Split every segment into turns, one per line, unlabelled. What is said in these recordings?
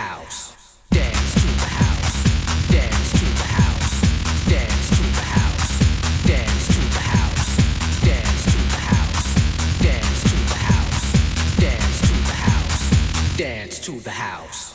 house. Dance to the house.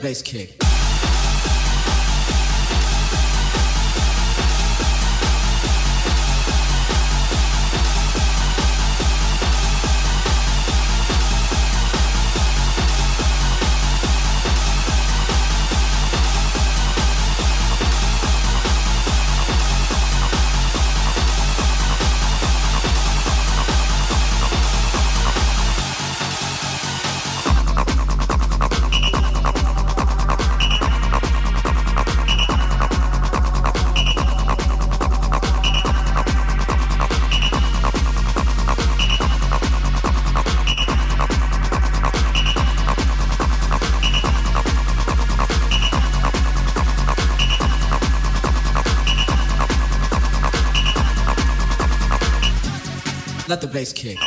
bass kick. place kick.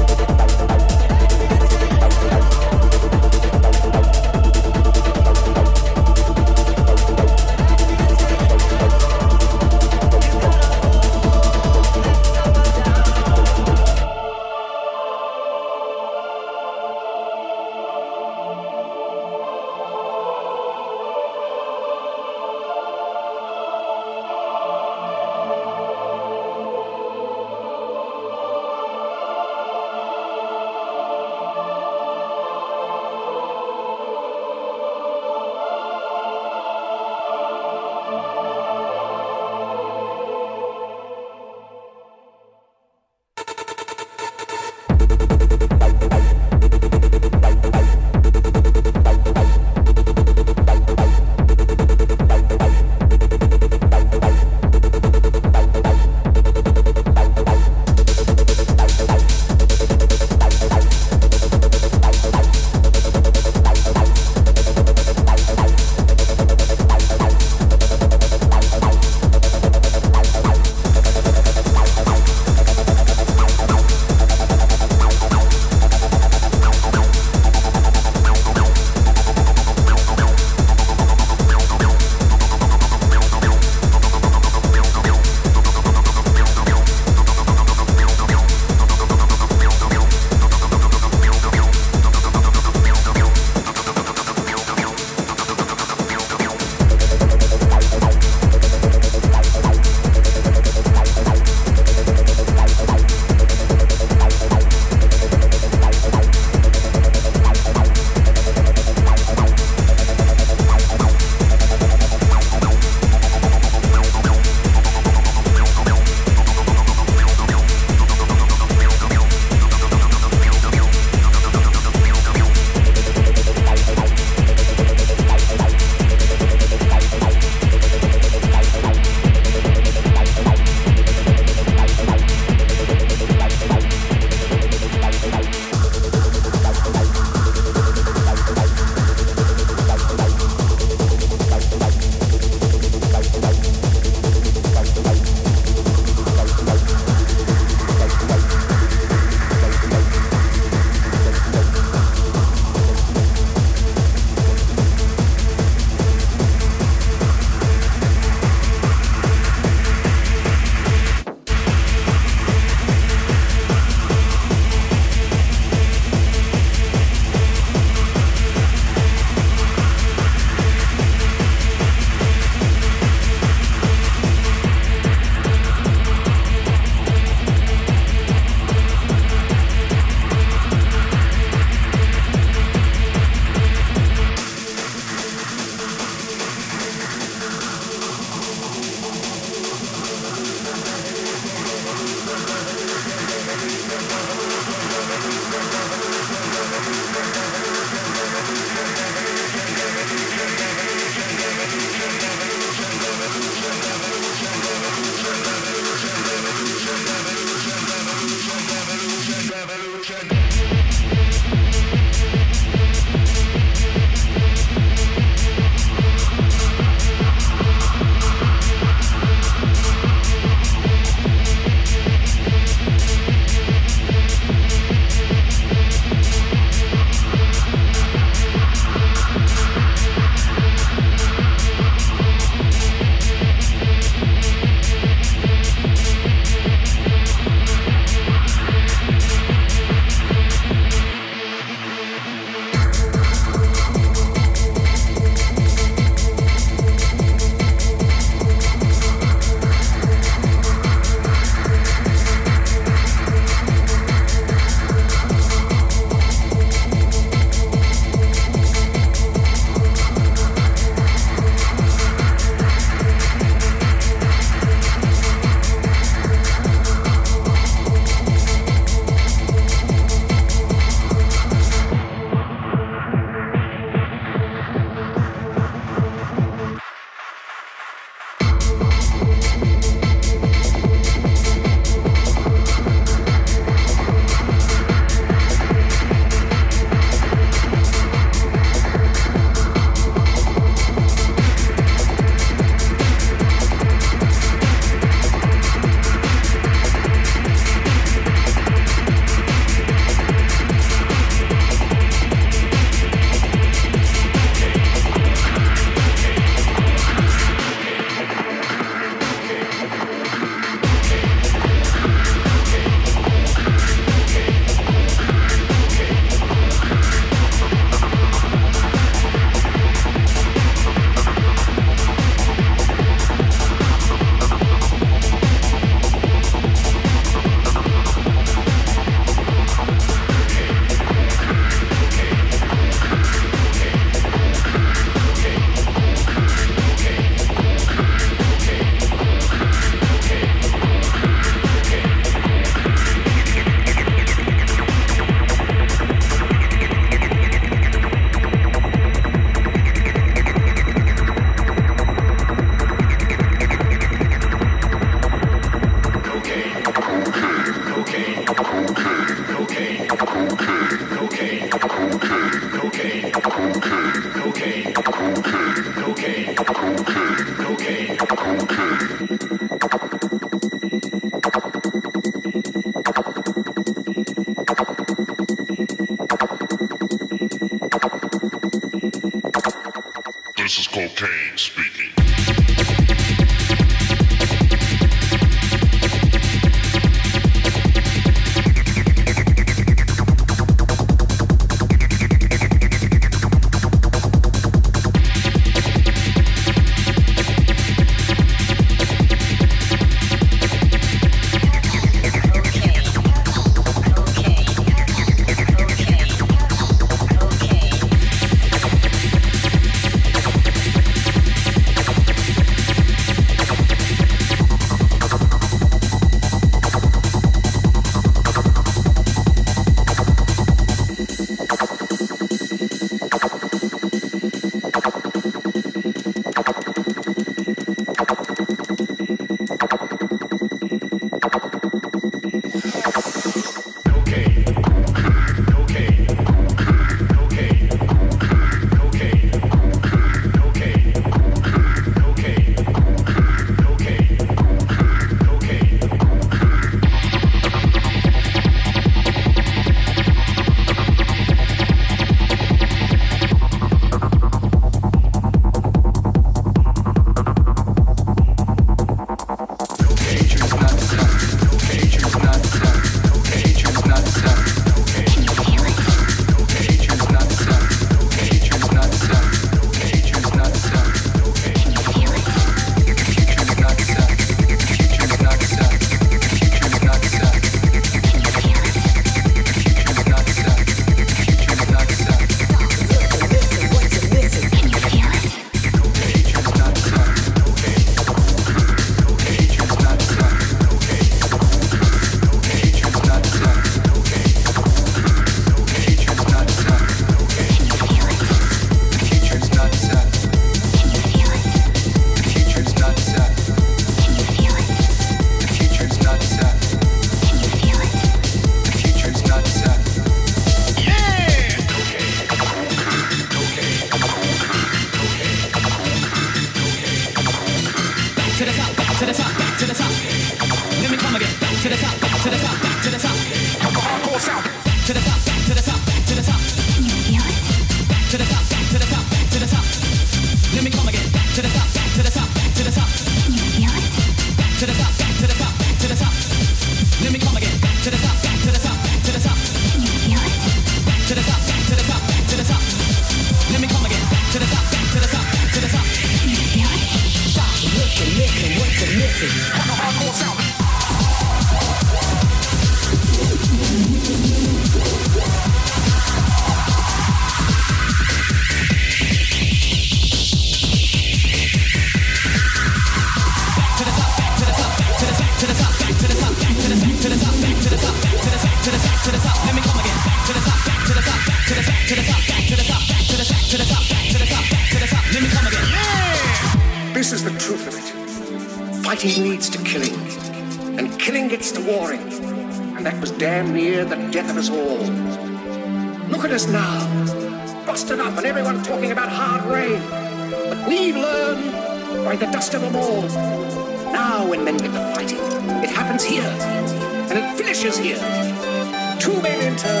is here. Two men enter,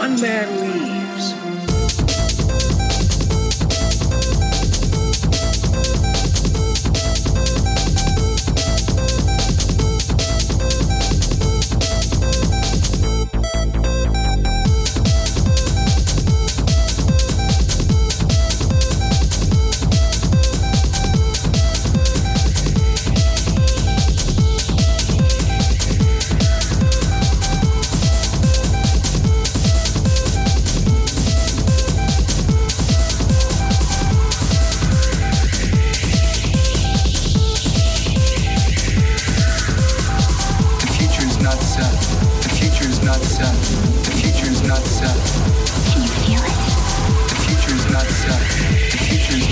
one man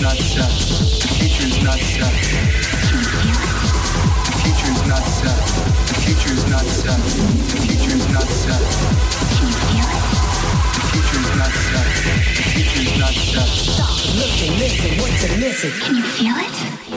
The future is not set. The future is not set. The future is not set. The future is not set.
The
future is not set. The future is not set.
Stop, look, and What's missing? Can you feel it?